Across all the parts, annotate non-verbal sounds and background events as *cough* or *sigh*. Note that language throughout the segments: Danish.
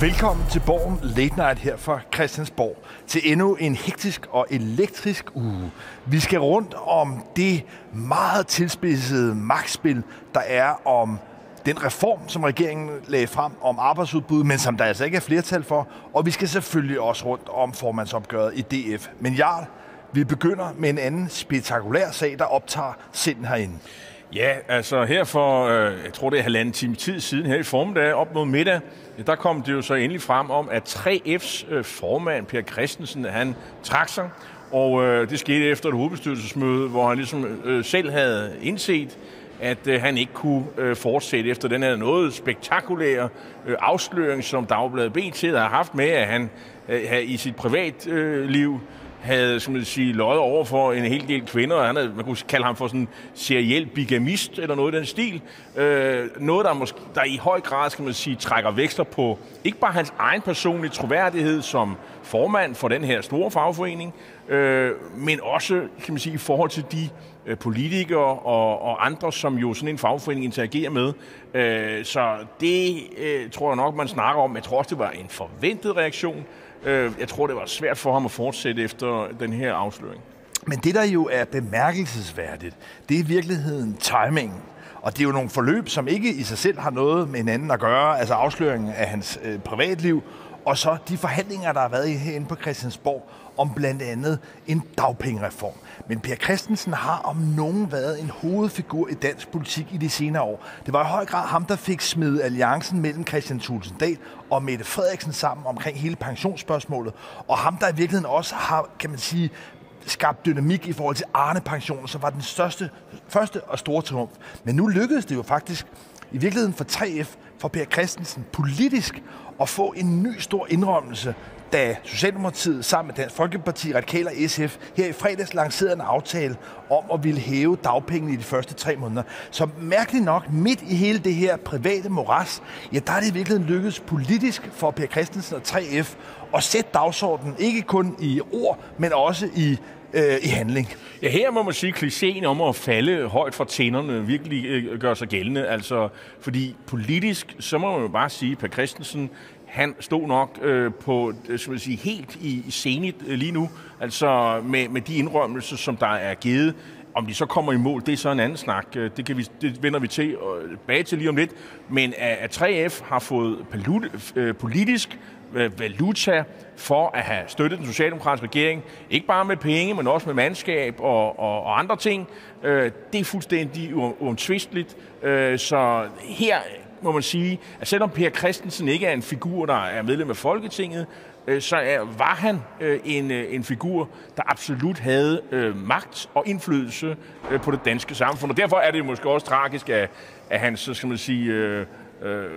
Velkommen til Borgen Late Night her fra Christiansborg til endnu en hektisk og elektrisk uge. Vi skal rundt om det meget tilspidsede magtspil, der er om den reform, som regeringen lagde frem om arbejdsudbud, men som der altså ikke er flertal for. Og vi skal selvfølgelig også rundt om formandsopgøret i DF. Men ja, vi begynder med en anden spektakulær sag, der optager sind herinde. Ja, altså her for, øh, jeg tror det er halvanden time tid siden, her i formiddag op mod middag, der kom det jo så endelig frem om, at 3F's øh, formand, Per Christensen, han trak sig, og øh, det skete efter et hovedbestyrelsesmøde, hvor han ligesom øh, selv havde indset, at øh, han ikke kunne øh, fortsætte efter den her noget spektakulære øh, afsløring, som Dagbladet BT har haft med, at han øh, i sit privatliv øh, liv havde som man sige, løjet over for en hel del kvinder, og han havde, man kunne kalde ham for sådan en seriel bigamist, eller noget i den stil. Øh, noget, der, måske, der i høj grad, skal man sige, trækker veksler på ikke bare hans egen personlige troværdighed som formand for den her store fagforening, øh, men også, kan man sige, i forhold til de øh, politikere og, og andre, som jo sådan en fagforening interagerer med. Øh, så det øh, tror jeg nok, man snakker om. Jeg tror også, det var en forventet reaktion. Øh, jeg tror, det var svært for ham at fortsætte efter den her afsløring. Men det, der jo er bemærkelsesværdigt, det er i virkeligheden timingen. Og det er jo nogle forløb, som ikke i sig selv har noget med hinanden at gøre, altså afsløringen af hans øh, privatliv, og så de forhandlinger, der har været herinde på Christiansborg om blandt andet en dagpengereform. Men Per Christensen har om nogen været en hovedfigur i dansk politik i de senere år. Det var i høj grad ham, der fik smidt alliancen mellem Christian Tulsendal og Mette Frederiksen sammen omkring hele pensionsspørgsmålet. Og ham, der i virkeligheden også har, kan man sige, skabt dynamik i forhold til Arne-pensionen, som var den største, første og store triumf. Men nu lykkedes det jo faktisk i virkeligheden for 3F, for Per Christensen, politisk at få en ny stor indrømmelse da Socialdemokratiet sammen med Dansk Folkeparti, Radikale og SF her i fredags lancerede en aftale om at ville hæve dagpengene i de første tre måneder. Så mærkeligt nok, midt i hele det her private moras, ja, der er det virkelig lykkedes politisk for Per Christensen og 3F at sætte dagsordenen, ikke kun i ord, men også i øh, i handling. Ja, her må man sige, at klichéen om at falde højt fra tænderne virkelig øh, gør sig gældende. Altså, fordi politisk, så må man jo bare sige, at Per Christensen han stod nok øh, på, øh, skal man sige, helt i, i senit øh, lige nu, altså med, med de indrømmelser, som der er givet. Om de så kommer i mål, det er så en anden snak. Øh, det, kan vi, det vender vi til og bag til lige om lidt. Men at 3F har fået øh, politisk valuta for at have støttet den socialdemokratiske regering, ikke bare med penge, men også med mandskab og, og, og andre ting, det er fuldstændig uomtvisteligt. Så her må man sige, at selvom Per Christensen ikke er en figur, der er medlem af Folketinget, øh, så er, var han øh, en, øh, en figur, der absolut havde magt og indflydelse på det danske samfund. Og derfor er det måske også tragisk, at, at hans, så skal man sige, øh, øh,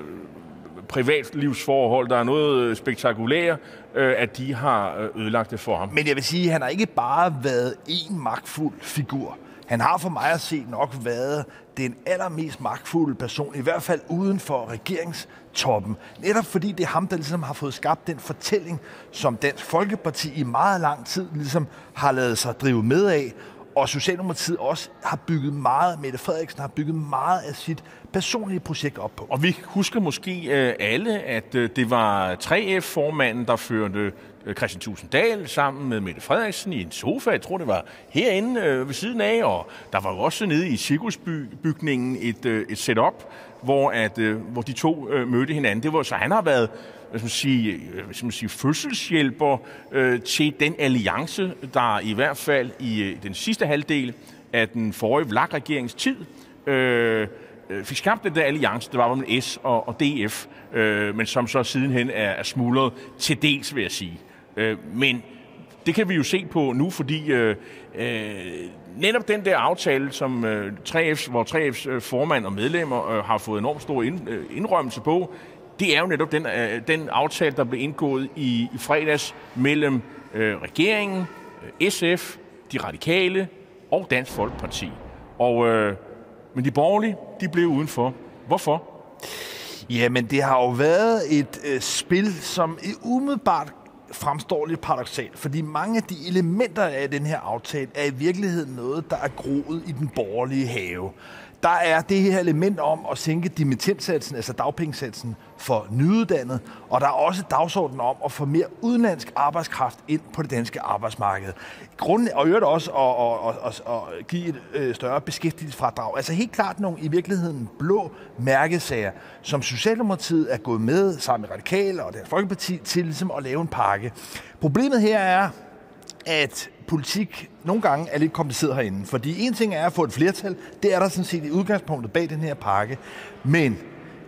privatlivsforhold, der er noget spektakulære, øh, at de har ødelagt det for ham. Men jeg vil sige, at han har ikke bare været en magtfuld figur. Han har for mig at se nok været den allermest magtfulde person, i hvert fald uden for regeringstoppen. Netop fordi det er ham, der ligesom har fået skabt den fortælling, som Dansk Folkeparti i meget lang tid ligesom har lavet sig drive med af, og Socialdemokratiet også har bygget meget, Mette Frederiksen har bygget meget af sit personlige projekt op på. Og vi husker måske øh, alle, at øh, det var 3F-formanden, der førte Øh, Christian Tusinddal sammen med Mette Frederiksen i en sofa. Jeg tror, det var herinde øh, ved siden af, og der var jo også nede i cirkusbygningen et, øh, et setup, hvor, at, hvor de to mødte hinanden. Det var, så han har været hvad skal man sige, hvad skal man sige, fødselshjælper øh, til den alliance, der i hvert fald i den sidste halvdel af den forrige VLAG-regerings tid øh, fik skabt den der alliance, der var mellem S og, og DF, øh, men som så sidenhen er, er smuldret til dels, vil jeg sige. Øh, men det kan vi jo se på nu, fordi øh, øh, netop den der aftale, som øh, 3F's, hvor 3F's øh, formand og medlemmer øh, har fået enormt stor ind, øh, indrømmelse på, det er jo netop den, øh, den aftale, der blev indgået i, i fredags mellem øh, regeringen, øh, SF, de radikale og Dansk Folkeparti. Og øh, men de borgerlige, de blev udenfor. Hvorfor? Jamen, det har jo været et øh, spil, som umiddelbart fremstår lidt paradoxalt, fordi mange af de elementer af den her aftale er i virkeligheden noget, der er groet i den borgerlige have der er det her element om at sænke dimittentsatsen, altså dagpengesatsen for nyuddannede, og der er også dagsordenen om at få mere udenlandsk arbejdskraft ind på det danske arbejdsmarked. Grunden, og øvrigt også at, at, at, at give et øh, større beskæftigelsesfradrag. Altså helt klart nogle i virkeligheden blå mærkesager, som Socialdemokratiet er gået med sammen med Radikale og Dansk Folkeparti til ligesom at lave en pakke. Problemet her er, at politik nogle gange er lidt kompliceret herinde. Fordi en ting er at få et flertal, det er der sådan set i udgangspunktet bag den her pakke. Men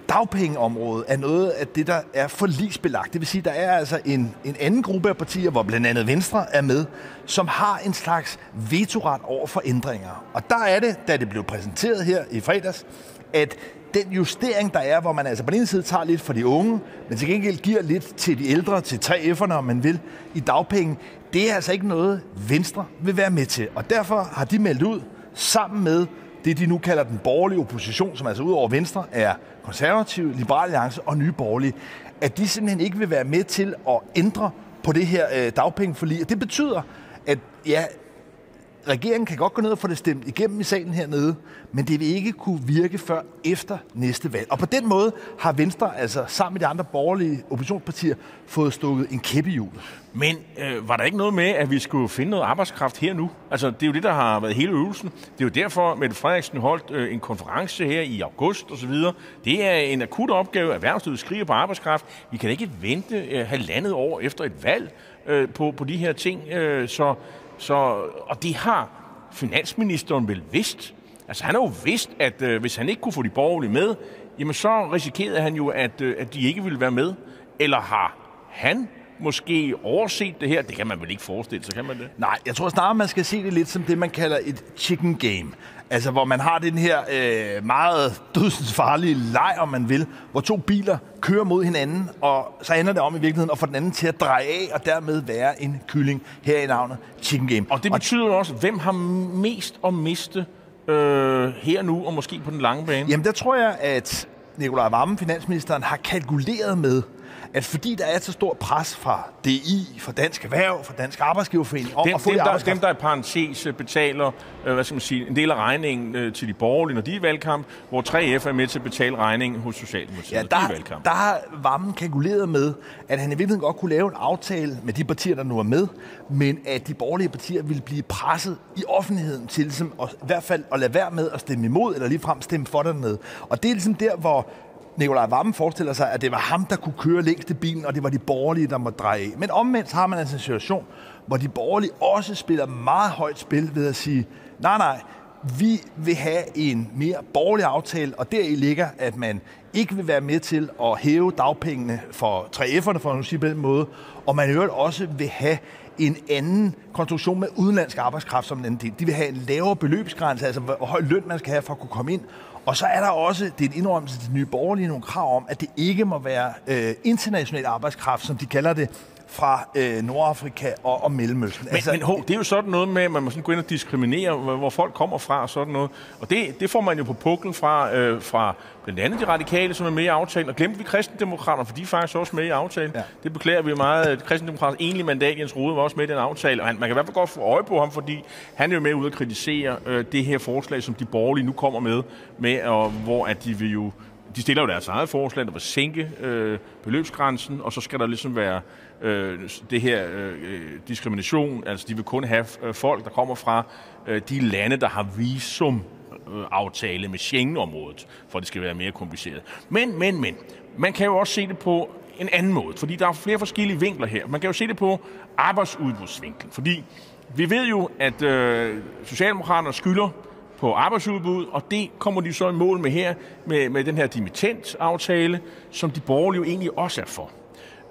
dagpengeområdet er noget af det, der er forlisbelagt. Det vil sige, der er altså en, en anden gruppe af partier, hvor blandt andet Venstre er med, som har en slags vetoret over for ændringer. Og der er det, da det blev præsenteret her i fredags, at den justering, der er, hvor man altså på den ene side tager lidt for de unge, men til gengæld giver lidt til de ældre, til 3F'erne, om man vil, i dagpenge, det er altså ikke noget, Venstre vil være med til. Og derfor har de meldt ud, sammen med det, de nu kalder den borgerlige opposition, som altså ud over Venstre er konservative, liberale alliance og nye borgerlige, at de simpelthen ikke vil være med til at ændre på det her øh, dagpengeforlig. det betyder, at ja, regeringen kan godt gå ned og få det stemt igennem i salen hernede, men det vil ikke kunne virke før efter næste valg. Og på den måde har Venstre, altså sammen med de andre borgerlige oppositionspartier, fået stukket en kæppe i hjulet. Men øh, var der ikke noget med, at vi skulle finde noget arbejdskraft her nu? Altså, det er jo det, der har været hele øvelsen. Det er jo derfor, at Mette Frederiksen holdt øh, en konference her i august osv. Det er en akut opgave. Erhvervslivet skriger på arbejdskraft. Vi kan ikke vente øh, halvandet år efter et valg øh, på, på de her ting. Øh, så så, og det har finansministeren vel vidst. Altså han har jo vidst, at øh, hvis han ikke kunne få de borgerlige med, jamen så risikerede han jo, at, øh, at de ikke ville være med. Eller har han måske overset det her? Det kan man vel ikke forestille sig, kan man det? Nej, jeg tror snarere, man skal se det lidt som det, man kalder et chicken game. Altså, hvor man har den her øh, meget dødsensfarlige leg, om man vil, hvor to biler kører mod hinanden, og så ender det om i virkeligheden at få den anden til at dreje af, og dermed være en kylling her i navnet Chicken Game. Og det betyder jo også, hvem har mest at miste øh, her nu, og måske på den lange bane? Jamen, der tror jeg, at Nikolaj Vammen, finansministeren, har kalkuleret med, at fordi der er så stor pres fra DI, fra Dansk Erhverv, fra Dansk Arbejdsgiverforening om dem, at få dem, der, dem, der i parentes betaler øh, hvad skal man sige, en del af regningen øh, til de borgerlige, når de er i valgkamp, hvor 3F er med til at betale regningen hos Socialdemokratiet, ja, der, de er valgkamp. Der har Vammen kalkuleret med, at han i virkeligheden godt kunne lave en aftale med de partier, der nu er med, men at de borgerlige partier ville blive presset i offentligheden til ligesom, at, i hvert fald at lade være med at stemme imod, eller ligefrem stemme for dernede. Og det er ligesom der, hvor Nikolaj Vammen forestiller sig, at det var ham, der kunne køre længst i bilen, og det var de borgerlige, der måtte dreje af. Men omvendt har man altså en situation, hvor de borgerlige også spiller meget højt spil ved at sige, nej, nej, vi vil have en mere borgerlig aftale, og deri ligger, at man ikke vil være med til at hæve dagpengene for 3F'erne, for at sige på den måde, og man i øvrigt også vil have en anden konstruktion med udenlandsk arbejdskraft som en anden del. De vil have en lavere beløbsgrænse, altså hvor høj løn man skal have for at kunne komme ind, og så er der også, det er en indrømmelse til de nye borgerlige, nogle krav om, at det ikke må være øh, international arbejdskraft, som de kalder det, fra øh, Nordafrika og, og Mellemøsten. Men, altså, men ho, det er jo sådan noget med, at man må sådan gå ind og diskriminere, hvor folk kommer fra og sådan noget. Og det, det får man jo på puklen fra, øh, fra blandt andet de radikale, som er med i aftalen. Og glemte vi kristendemokraterne, for de er faktisk også med i aftalen. Ja. Det beklager vi meget. Kristendemokraterne enlige mandat, Jens Rode, var også med i den aftale. Og han, man kan i hvert fald godt få øje på ham, fordi han er jo med ud at kritisere øh, det her forslag, som de borgerlige nu kommer med, med og, hvor at de vil jo de stiller jo deres eget forslag, der vil sænke øh, beløbsgrænsen, og så skal der ligesom være øh, det her øh, øh, diskrimination. Altså, de vil kun have øh, folk, der kommer fra øh, de lande, der har visum øh, aftale med Schengen-området, for det skal være mere kompliceret. Men, men, men, man kan jo også se det på en anden måde, fordi der er flere forskellige vinkler her. Man kan jo se det på arbejdsudbudsvinklen, fordi vi ved jo, at øh, Socialdemokraterne skylder på arbejdsudbud, og det kommer de så i mål med her, med, med den her dimittentaftale, som de borgerlige jo egentlig også er for.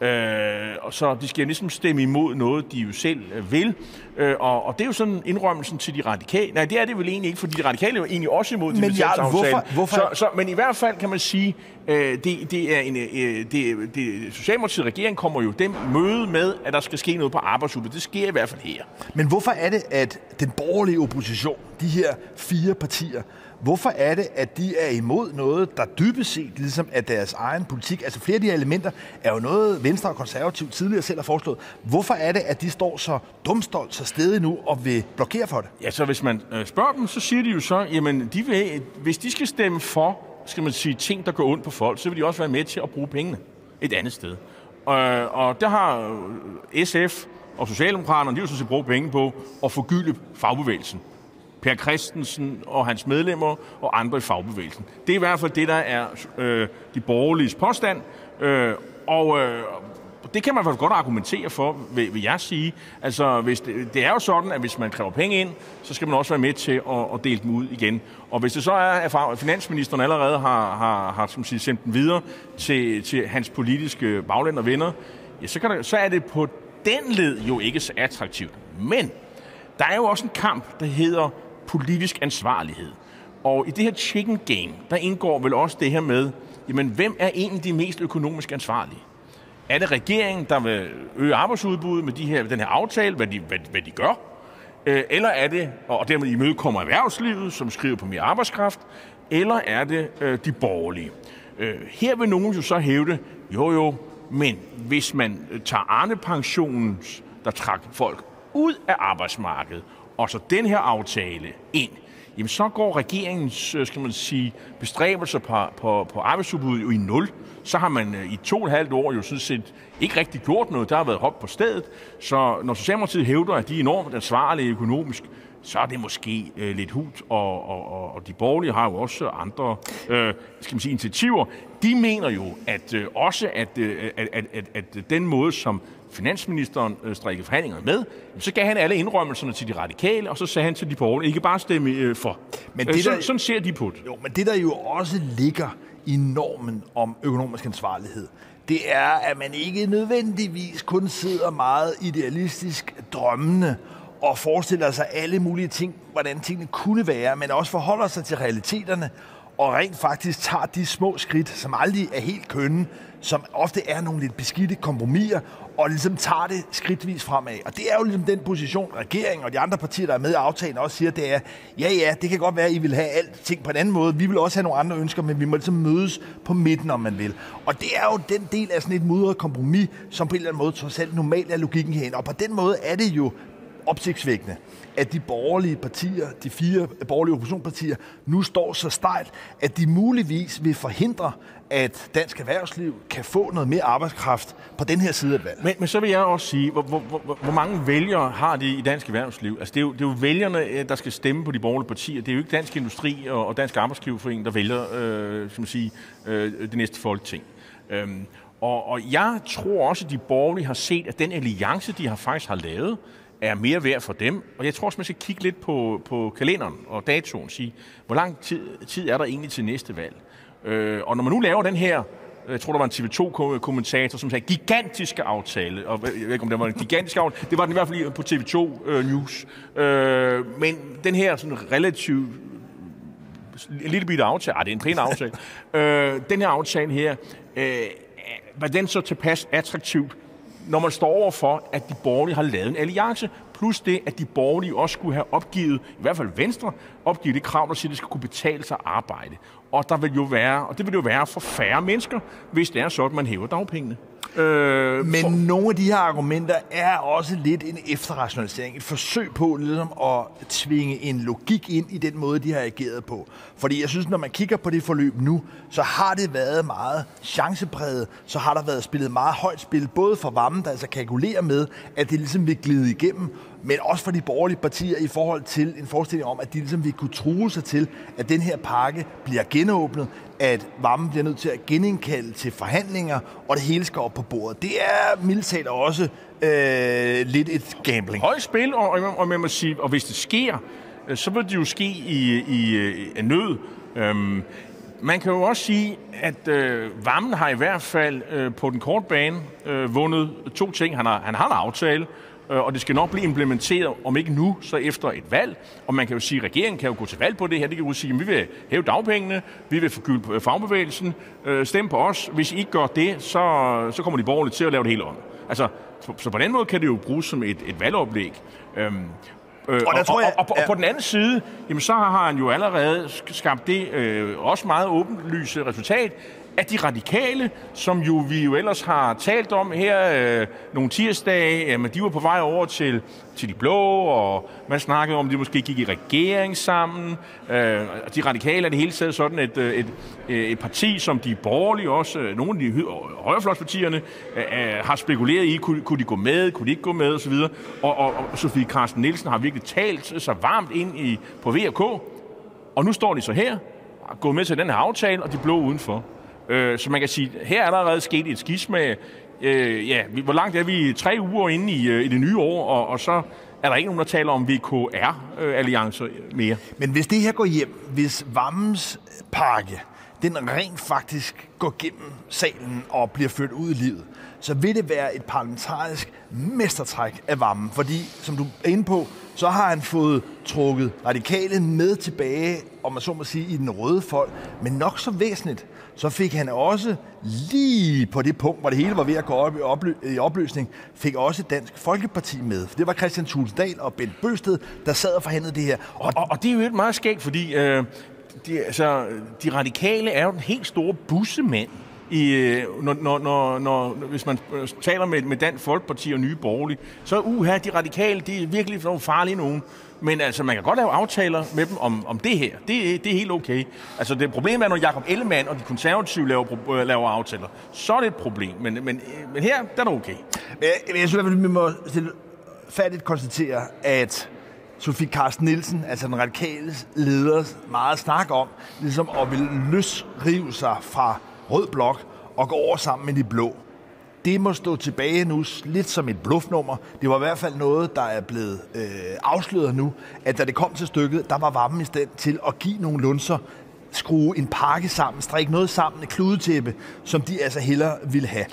Øh, og så de skal jo ligesom stemme imod noget, de jo selv øh, vil. Øh, og, og det er jo sådan indrømmelsen til de radikale. Nej, det er det vel egentlig ikke, fordi de radikale er jo egentlig også imod men ja, hvorfor, hvorfor? Så, så, men i hvert fald kan man sige, øh, det, det er en, øh, det, det, Socialdemokratiet regering kommer jo dem møde med, at der skal ske noget på arbejdsudbud. Det sker i hvert fald her. Men hvorfor er det, at den borgerlige opposition, de her fire partier, Hvorfor er det, at de er imod noget, der dybest set ligesom er deres egen politik? Altså flere af de her elementer er jo noget, Venstre og Konservativ tidligere selv har foreslået. Hvorfor er det, at de står så dumstolt, så så stedig nu og vil blokere for det? Ja, så hvis man øh, spørger dem, så siger de jo så, jamen, de vil, hvis de skal stemme for, skal man sige, ting, der går ondt på folk, så vil de også være med til at bruge pengene et andet sted. Og, og der har øh, SF og Socialdemokraterne, de vil så set bruge penge på at forgylde fagbevægelsen. Per Christensen og hans medlemmer og andre i fagbevægelsen. Det er i hvert fald det, der er øh, de borgerlige påstand. Øh, og, øh, det kan man faktisk godt argumentere for, vil, vil jeg sige. Altså, hvis det, det er jo sådan, at hvis man kræver penge ind, så skal man også være med til at, at dele dem ud igen. Og hvis det så er, at finansministeren allerede har, har, har som siger, sendt dem videre til, til hans politiske bagland og venner, ja, så, kan der, så er det på den led jo ikke så attraktivt. Men der er jo også en kamp, der hedder politisk ansvarlighed. Og i det her chicken game, der indgår vel også det her med, jamen hvem er egentlig de mest økonomisk ansvarlige? Er det regeringen, der vil øge arbejdsudbuddet med de her, den her aftale, hvad de, hvad, hvad de gør? Øh, eller er det, og dermed imødekommer erhvervslivet, som skriver på mere arbejdskraft, eller er det øh, de borgerlige? Øh, her vil nogen jo så hævde, jo jo, men hvis man øh, tager Arne-pensionen, der trak folk ud af arbejdsmarkedet, og så den her aftale ind, jamen så går regeringens øh, skal man sige, bestræbelser på, på, på arbejdsudbuddet jo i nul så har man øh, i to og et halvt år jo sådan set ikke rigtig gjort noget. Der har været hop på stedet. Så når Socialdemokratiet hævder, at de er enormt ansvarlige økonomisk, så er det måske øh, lidt hult, og, og, og, og de borgerlige har jo også andre øh, skal man sige, initiativer. De mener jo at øh, også, at, øh, at, at, at, at den måde, som finansministeren øh, strikkede forhandlingerne med, så gav han alle indrømmelserne til de radikale, og så sagde han til de borgerlige, ikke bare stemme øh, for. Men det øh, sådan, der, sådan ser de på det. Jo, men det der jo også ligger i normen om økonomisk ansvarlighed, det er, at man ikke nødvendigvis kun sidder meget idealistisk drømmende og forestiller sig alle mulige ting, hvordan tingene kunne være, men også forholder sig til realiteterne og rent faktisk tager de små skridt, som aldrig er helt kønne, som ofte er nogle lidt beskidte kompromiser, og ligesom tager det skridtvis fremad. Og det er jo ligesom den position, regeringen og de andre partier, der er med i aftalen, også siger, det er, ja ja, det kan godt være, at I vil have alting på en anden måde. Vi vil også have nogle andre ønsker, men vi må ligesom mødes på midten, om man vil. Og det er jo den del af sådan et mudret kompromis, som på en eller anden måde trods alt normalt er logikken herinde. Og på den måde er det jo opsigtsvækkende, at de borgerlige partier, de fire borgerlige oppositionspartier, nu står så stejlt, at de muligvis vil forhindre, at dansk erhvervsliv kan få noget mere arbejdskraft på den her side af valget. Men, men så vil jeg også sige, hvor, hvor, hvor, hvor mange vælgere har de i dansk erhvervsliv? Altså, det, er jo, det er jo vælgerne, øh, der skal stemme på de borgerlige partier. Det er jo ikke Dansk Industri og, og Dansk Arbejdsgiverforening, der vælger øh, som sige, øh, det næste folketing. Øhm, og, og jeg tror også, at de borgerlige har set, at den alliance, de har faktisk har lavet, er mere værd for dem. Og jeg tror også, man skal kigge lidt på, på kalenderen og datoen og sige, hvor lang tid, tid er der egentlig til næste valg? Øh, og når man nu laver den her jeg tror, der var en TV2-kommentator, som sagde, gigantiske aftale. Og jeg ved ikke, om det var en gigantisk aftale. Det var den i hvert fald på TV2 uh, News. Uh, men den her sådan relativt lille bitte aftale, ah, det er en pæn aftale. uh, *laughs* den her aftale her, uh, var den så tilpas attraktivt når man står over for, at de borgerlige har lavet en alliance, plus det, at de borgerlige også skulle have opgivet, i hvert fald Venstre, opgivet det krav, der siger, at det skal kunne betale sig at arbejde. Og, der vil jo være, og det vil jo være for færre mennesker, hvis det er sådan, at man hæver dagpengene. Øh, Men for... nogle af de her argumenter er også lidt en efterrationalisering. Et forsøg på ligesom at tvinge en logik ind i den måde, de har ageret på. Fordi jeg synes, når man kigger på det forløb nu, så har det været meget chancepræget. Så har der været spillet meget højt spil, både for Vammen, der altså kalkulerer med, at det ligesom vil glide igennem, men også for de borgerlige partier i forhold til en forestilling om, at de ligesom vil kunne true sig til, at den her pakke bliver genåbnet, at varmen bliver nødt til at genindkalde til forhandlinger, og det hele skal op på bordet. Det er mildt også øh, lidt et gambling. Højt spil, og, og, og, man må sige, og hvis det sker, øh, så vil det jo ske i, i, øh, i nød. Øhm, man kan jo også sige, at øh, varmen har i hvert fald øh, på den korte bane øh, vundet to ting. Han har, han har en aftale, og det skal nok blive implementeret, om ikke nu, så efter et valg. Og man kan jo sige, at regeringen kan jo gå til valg på det her. Det kan jo sige, at vi vil hæve dagpengene, vi vil forgylde fagbevægelsen, øh, stem på os. Hvis I ikke gør det, så, så kommer de borgerlige til at lave det hele om. Altså, så, på den måde kan det jo bruges som et, et valgoplæg. Øhm, Øh, og, og, tror jeg, og, og, og, ja. på den anden side, jamen, så har han jo allerede skabt det øh, også meget åbenlyse resultat, at de radikale, som jo vi jo ellers har talt om her øh, nogle tirsdage, jamen de var på vej over til, til de blå, og man snakkede om, at de måske gik i regering sammen. Øh, de radikale er det hele taget sådan et, øh, et, øh, et parti, som de borgerlige også, øh, nogle af de højrefløjspartierne, øh, har spekuleret i, kunne, kunne de gå med, kunne de ikke gå med osv. Og, og, og Sofie Carsten Nielsen har virkelig talt sig varmt ind i, på VK, og nu står de så her, og går med til den her aftale, og de blå udenfor. Øh, så man kan sige, her er der allerede sket et skisme. Øh, ja, hvor langt er vi? Tre uger inde i, øh, i det nye år, og, og så er der ikke nogen, der taler om VKR-alliancer øh, mere. Men hvis det her går hjem, hvis Vammens pakke, den rent faktisk går gennem salen og bliver ført ud i livet, så vil det være et parlamentarisk mestertræk af varmen. Fordi, som du er inde på, så har han fået trukket radikale med tilbage, om man så må sige, i den røde folk. Men nok så væsentligt, så fik han også lige på det punkt, hvor det hele var ved at gå op i opløsning, fik også Dansk Folkeparti med. Det var Christian Tulsdal og Bent Bøsted, der sad og forhandlede det her. Og, og, og det er jo et meget skægt, fordi øh, de, altså, de radikale er jo den helt store bussemand i, øh, når, når, når, når, hvis man øh, taler med, med Dansk Folkeparti og Nye Borgerlige, så uha, de radikale, de er virkelig nogle farlige nogen. Men altså, man kan godt lave aftaler med dem om, om det her. Det, det er helt okay. Altså, det problem er, når Jacob Ellemann og de konservative laver, øh, laver aftaler. Så er det et problem. Men, men, men her, der er det okay. Men jeg, jeg synes, at vi må færdigt konstatere, at Sofie Carsten Nielsen, altså den radikale leder, meget snak om, ligesom at vil løsrive sig fra rød blok og gå over sammen med de blå. Det må stå tilbage nu lidt som et bluffnummer. Det var i hvert fald noget, der er blevet øh, afsløret nu, at da det kom til stykket, der var varmen i stand til at give nogle lunser, skrue en pakke sammen, strikke noget sammen, et kludetæppe, som de altså hellere ville have.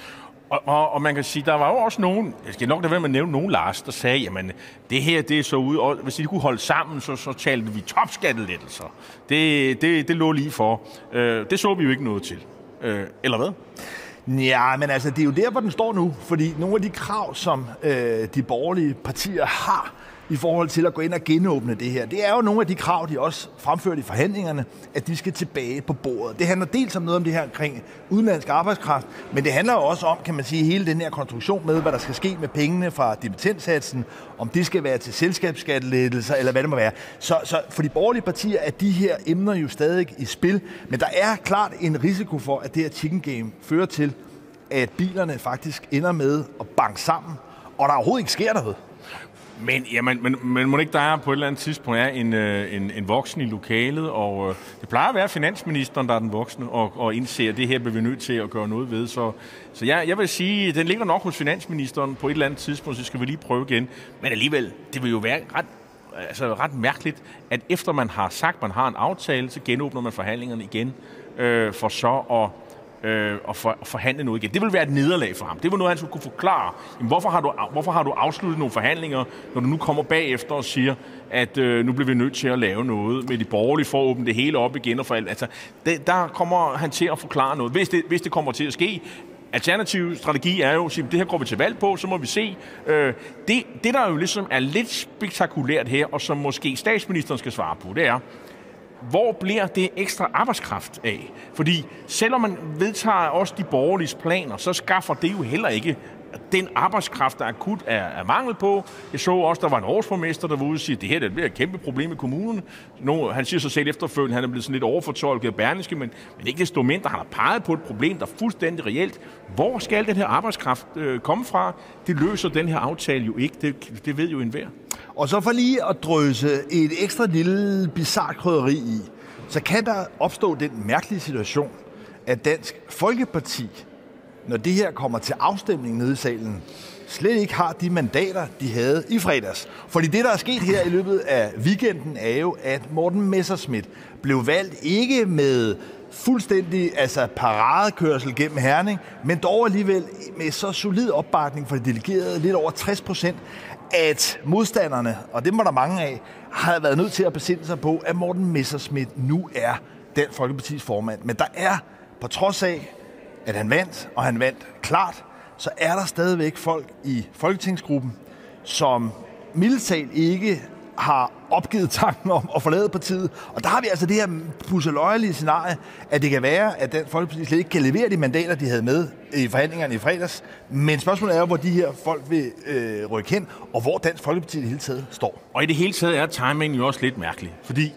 Og, og, og man kan sige, der var jo også nogen, jeg skal nok da være med at nævne nogen, Lars, der sagde, jamen det her, det er så ude, og hvis de kunne holde sammen, så, så talte vi topskattelettelser. Det, det, det lå lige for. Øh, det så vi jo ikke noget til. Øh, eller hvad? Ja, men altså, det er jo der, hvor den står nu. Fordi nogle af de krav, som øh, de borgerlige partier har i forhold til at gå ind og genåbne det her. Det er jo nogle af de krav, de også fremførte i forhandlingerne, at de skal tilbage på bordet. Det handler dels om noget om det her omkring udenlandsk arbejdskraft, men det handler jo også om, kan man sige, hele den her konstruktion med, hvad der skal ske med pengene fra dividendsatsen, om det skal være til selskabsskattelettelser, eller hvad det må være. Så, så for de borgerlige partier er de her emner jo stadig i spil, men der er klart en risiko for, at det her chicken game fører til, at bilerne faktisk ender med at banke sammen, og der overhovedet ikke sker noget. Men, jamen, men, men må ikke der er på et eller andet tidspunkt er en, øh, en, en voksen i lokalet, og øh, det plejer at være finansministeren, der er den voksne, og, og indser, at det her bliver vi nødt til at gøre noget ved. Så, så jeg, jeg vil sige, den ligger nok hos finansministeren på et eller andet tidspunkt, så skal vi lige prøve igen. Men alligevel, det vil jo være ret altså ret mærkeligt, at efter man har sagt, at man har en aftale, så genåbner man forhandlingerne igen, øh, for så at øh, og, for, og forhandle noget igen. Det vil være et nederlag for ham. Det var noget, han skulle kunne forklare. Jamen, hvorfor, har du, hvorfor har du afsluttet nogle forhandlinger, når du nu kommer bagefter og siger, at øh, nu bliver vi nødt til at lave noget med de borgerlige for at åbne det hele op igen og for alt. Altså, det, der kommer han til at forklare noget. Hvis det, hvis det kommer til at ske, alternativ strategi er jo at sige, det her går vi til valg på, så må vi se. Øh, det, det, der jo ligesom er lidt spektakulært her, og som måske statsministeren skal svare på, det er, hvor bliver det ekstra arbejdskraft af? Fordi selvom man vedtager også de borgerlige planer, så skaffer det jo heller ikke den arbejdskraft, der akut er, er mangel på. Jeg så også, der var en årsformester, der var ude og sige, at det her det er et kæmpe problem i kommunen. Nu, han siger sig selv efterfølgende, han er blevet sådan lidt overfortolket af Berlingske, men, men ikke desto mindre, han har peget på et problem, der er fuldstændig reelt. Hvor skal den her arbejdskraft øh, komme fra? Det løser den her aftale jo ikke. Det, det ved jo enhver. Og så for lige at drøse et ekstra lille bizarre krydderi i, så kan der opstå den mærkelige situation, at Dansk Folkeparti, når det her kommer til afstemning nede i salen, slet ikke har de mandater, de havde i fredags. Fordi det, der er sket her i løbet af weekenden, er jo, at Morten Messerschmidt blev valgt ikke med fuldstændig altså paradekørsel gennem Herning, men dog alligevel med så solid opbakning for de delegerede, lidt over 60 procent, at modstanderne, og det må der mange af, har været nødt til at besinde sig på, at Morten Messerschmidt nu er den Folkepartis formand. Men der er, på trods af, at han vandt, og han vandt klart, så er der stadigvæk folk i Folketingsgruppen, som mildtalt ikke har opgivet tanken om at forlade partiet. Og der har vi altså det her pusseløjelige scenarie, at det kan være, at Dansk Folkeparti slet ikke kan levere de mandater, de havde med i forhandlingerne i fredags. Men spørgsmålet er jo, hvor de her folk vil øh, rykke hen, og hvor Dansk Folkeparti i det hele taget står. Og i det hele taget er timingen jo også lidt mærkelig, fordi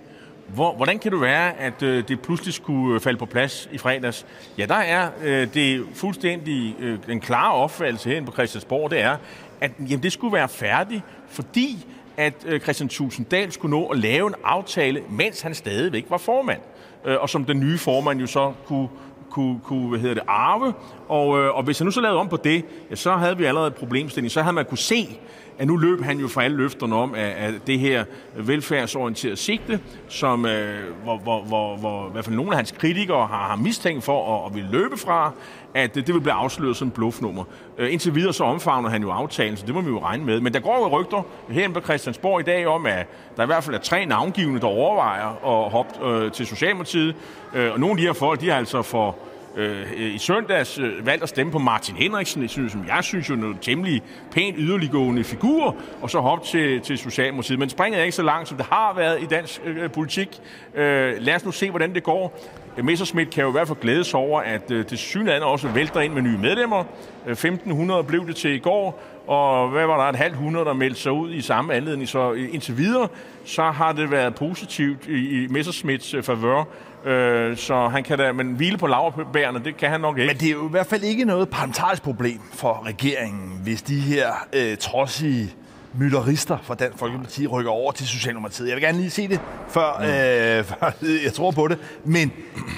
hvor, hvordan kan det være, at øh, det pludselig skulle øh, falde på plads i fredags? Ja, der er øh, det fuldstændig øh, den klare opfattelse herinde på Christiansborg, det er, at jamen, det skulle være færdigt, fordi at øh, Christian Tulsendal skulle nå at lave en aftale, mens han stadigvæk var formand. Øh, og som den nye formand jo så kunne kunne, kunne hvad hedder det, arve. Og, øh, og hvis han nu så lavede om på det, ja, så havde vi allerede et problemstilling. Så havde man kunne se, at nu løb han jo fra alle løfterne om, at, at det her velfærdsorienterede sigte, som øh, hvor, hvor, hvor, hvor i hvert fald nogle af hans kritikere har, har mistænkt for at, at ville løbe fra, at det, det vil blive afsløret som bluffnummer. Øh, indtil videre så omfavner han jo aftalen, så det må vi jo regne med. Men der går jo rygter herinde på Christiansborg i dag om, at der i hvert fald er tre navngivende, der overvejer at hoppe øh, til Socialdemokratiet. Øh, og nogle af de her folk, de har altså for øh, i søndags øh, valgt at stemme på Martin Henriksen, jeg synes, som jeg synes jo noget temmelig pænt yderliggående figur, og så hoppe til, til Socialdemokratiet. Men springet er ikke så langt, som det har været i dansk øh, øh, politik. Øh, lad os nu se, hvordan det går. Messerschmidt kan jo i hvert fald glædes over, at øh, det synlande også vælter ind med nye medlemmer. Øh, 1500 blev det til i går, og hvad var der, et halvt hundrede, der meldte sig ud i samme anledning. Så øh, indtil videre, så har det været positivt i, i Messerschmidts favør. Øh, så han kan da, men hvile på laverbærene, det kan han nok ikke. Men det er jo i hvert fald ikke noget parlamentarisk problem for regeringen, hvis de her øh, trodsige mytterister fra Dansk Folkeparti rykker over til Socialdemokratiet. Jeg vil gerne lige se det, før, mm. øh, *laughs* før jeg tror på det. Men,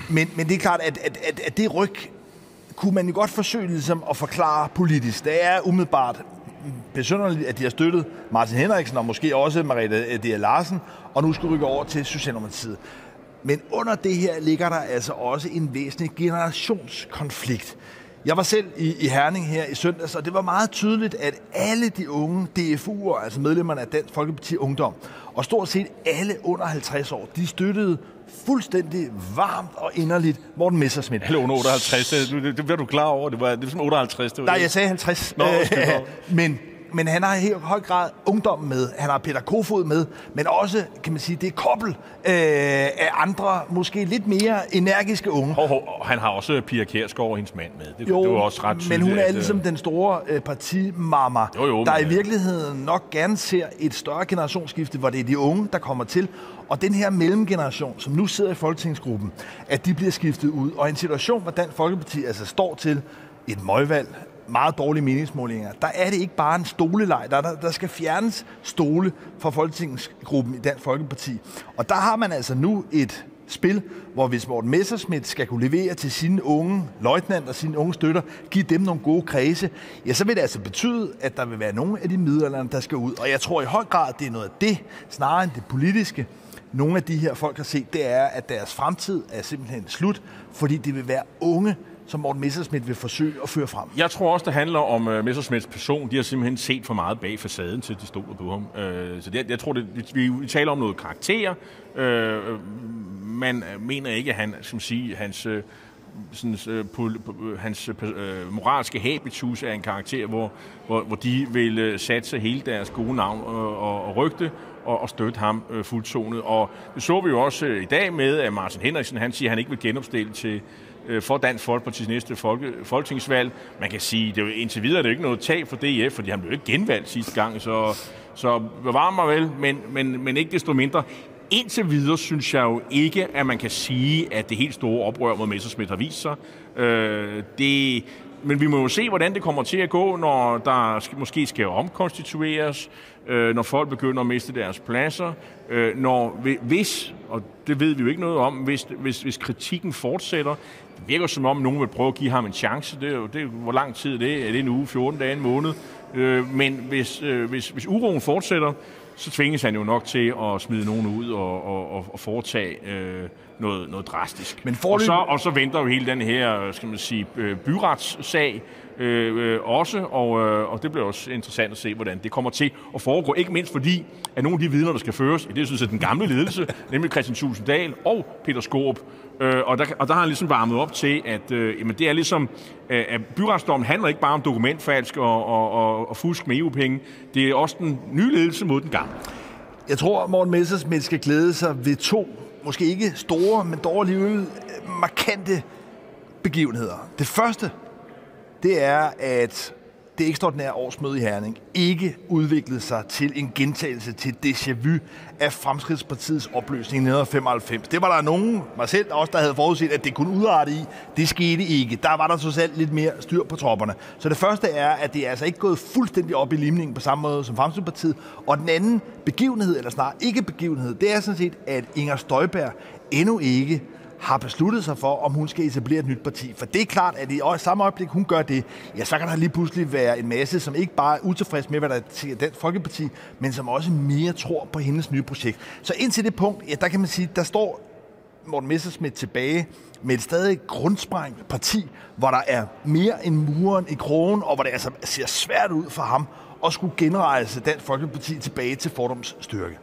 men, men det er klart, at, at, at, at det ryg kunne man jo godt forsøge ligesom at forklare politisk. Det er umiddelbart besynderligt, at de har støttet Martin Henriksen og måske også Mariette D. Larsen, og nu skal rykke over til Socialdemokratiet. Men under det her ligger der altså også en væsentlig generationskonflikt. Jeg var selv i, i Herning her i søndags, og det var meget tydeligt, at alle de unge DFU'er, altså medlemmerne af Dansk Folkeparti Ungdom, og stort set alle under 50 år, de støttede fuldstændig varmt og inderligt Morten Messersmith. Eller under 58, det, det, det bliver du klar over, det var, det var som 58. Det var Nej, jeg sagde 50. Nå, men men han har i høj grad ungdommen med. Han har Peter Kofod med, men også, kan man sige, det er kobbel øh, af andre, måske lidt mere energiske unge. Hov, hov, han har også Pia Kjærsgaard og hendes mand med. Det, jo, det var også ret tydeligt, men hun er at, ligesom den store øh, partimamma, jo, jo, der i virkeligheden nok gerne ser et større generationsskifte, hvor det er de unge, der kommer til. Og den her mellemgeneration, som nu sidder i Folketingsgruppen, at de bliver skiftet ud. Og en situation, hvor Dansk Folkeparti altså står til et møgvalg, meget dårlige meningsmålinger, der er det ikke bare en stoleleg. Der, der, der skal fjernes stole fra Folketingsgruppen i Dansk Folkeparti. Og der har man altså nu et spil, hvor hvis Morten Messerschmidt skal kunne levere til sine unge løjtnant og sine unge støtter, give dem nogle gode kredse, ja, så vil det altså betyde, at der vil være nogle af de midlerne, der skal ud. Og jeg tror i høj grad, det er noget af det, snarere end det politiske, nogle af de her folk har set, det er, at deres fremtid er simpelthen slut, fordi det vil være unge, som Morten Messerschmidt vil forsøge at føre frem. Jeg tror også, det handler om uh, Messerschmidts person. De har simpelthen set for meget bag facaden til de stoler på ham. Uh, så det, jeg tror, det, vi, vi taler om noget karakter. Uh, man mener ikke, at han, som sige, hans... Uh, sådan, uh, hans uh, moralske habitus er en karakter, hvor, hvor, hvor de vil uh, satse hele deres gode navn og, og, og rygte og, og støtte ham øh, fuldtonet. Og det så vi jo også øh, i dag med, at Martin Henriksen han siger, at han ikke vil genopstille til, Øh, for Dansk Folkeparti's næste folke, folketingsvalg. Man kan sige, det er jo indtil videre det er ikke noget tag for DF, fordi han blev ikke genvalgt sidste gang, så, så bevar mig vel, men, men, men ikke desto mindre. Indtil videre synes jeg jo ikke, at man kan sige, at det helt store oprør mod Messerschmidt har vist sig. Øh, det, men vi må jo se, hvordan det kommer til at gå, når der måske skal omkonstitueres, øh, når folk begynder at miste deres pladser, øh, når hvis, og det ved vi jo ikke noget om, hvis, hvis, hvis kritikken fortsætter, det virker som om, nogen vil prøve at give ham en chance. Det er jo, det er, hvor lang tid er det? Er det en uge, 14 dage, en måned? Øh, men hvis, øh, hvis, hvis uroen fortsætter, så tvinges han jo nok til at smide nogen ud og, og, og foretage øh, noget, noget drastisk. Men og, så, og så venter jo hele den her skal man sige, øh, byretssag øh, øh, også, og, øh, og det bliver også interessant at se, hvordan det kommer til at foregå. Ikke mindst fordi, at nogle af de vidner, der skal føres, det er synes jeg, den gamle ledelse, *laughs* nemlig Christian Tulsendal og Peter Skorup, Øh, og, der, og der har han ligesom varmet op til, at øh, jamen, det er ligesom, øh, at byretsdommen handler ikke bare om dokumentfalsk og, og, og, og fusk med EU-penge. Det er også den nye ledelse mod den gamle. Jeg tror, Morten Messersmith skal glæde sig ved to, måske ikke store, men dog alligevel markante begivenheder. Det første, det er, at det ekstraordinære årsmøde i Herning ikke udviklede sig til en gentagelse til déjà vu af Fremskridspartiets opløsning i 1995. Det var der nogen, mig selv også, der havde forudset, at det kunne udrette i. Det skete ikke. Der var der så selv lidt mere styr på tropperne. Så det første er, at det er altså ikke gået fuldstændig op i limningen på samme måde som Fremskridspartiet. Og den anden begivenhed, eller snarere ikke begivenhed, det er sådan set, at Inger Støjberg endnu ikke har besluttet sig for, om hun skal etablere et nyt parti. For det er klart, at i samme øjeblik, hun gør det, ja, så kan der lige pludselig være en masse, som ikke bare er utilfreds med, hvad der er den Folkeparti, men som også mere tror på hendes nye projekt. Så indtil det punkt, ja, der kan man sige, der står Morten Messerschmidt tilbage med et stadig grundsprængt parti, hvor der er mere end muren i krogen, og hvor det altså ser svært ud for ham at skulle genrejse Dansk Folkeparti tilbage til fordoms styrke.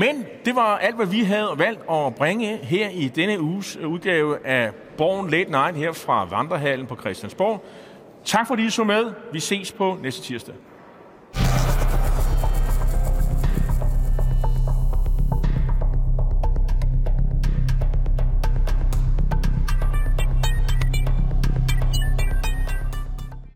Men det var alt, hvad vi havde valgt at bringe her i denne uges øh, udgave af Borgen Late Night her fra Vandrehallen på Christiansborg. Tak fordi I så med. Vi ses på næste tirsdag.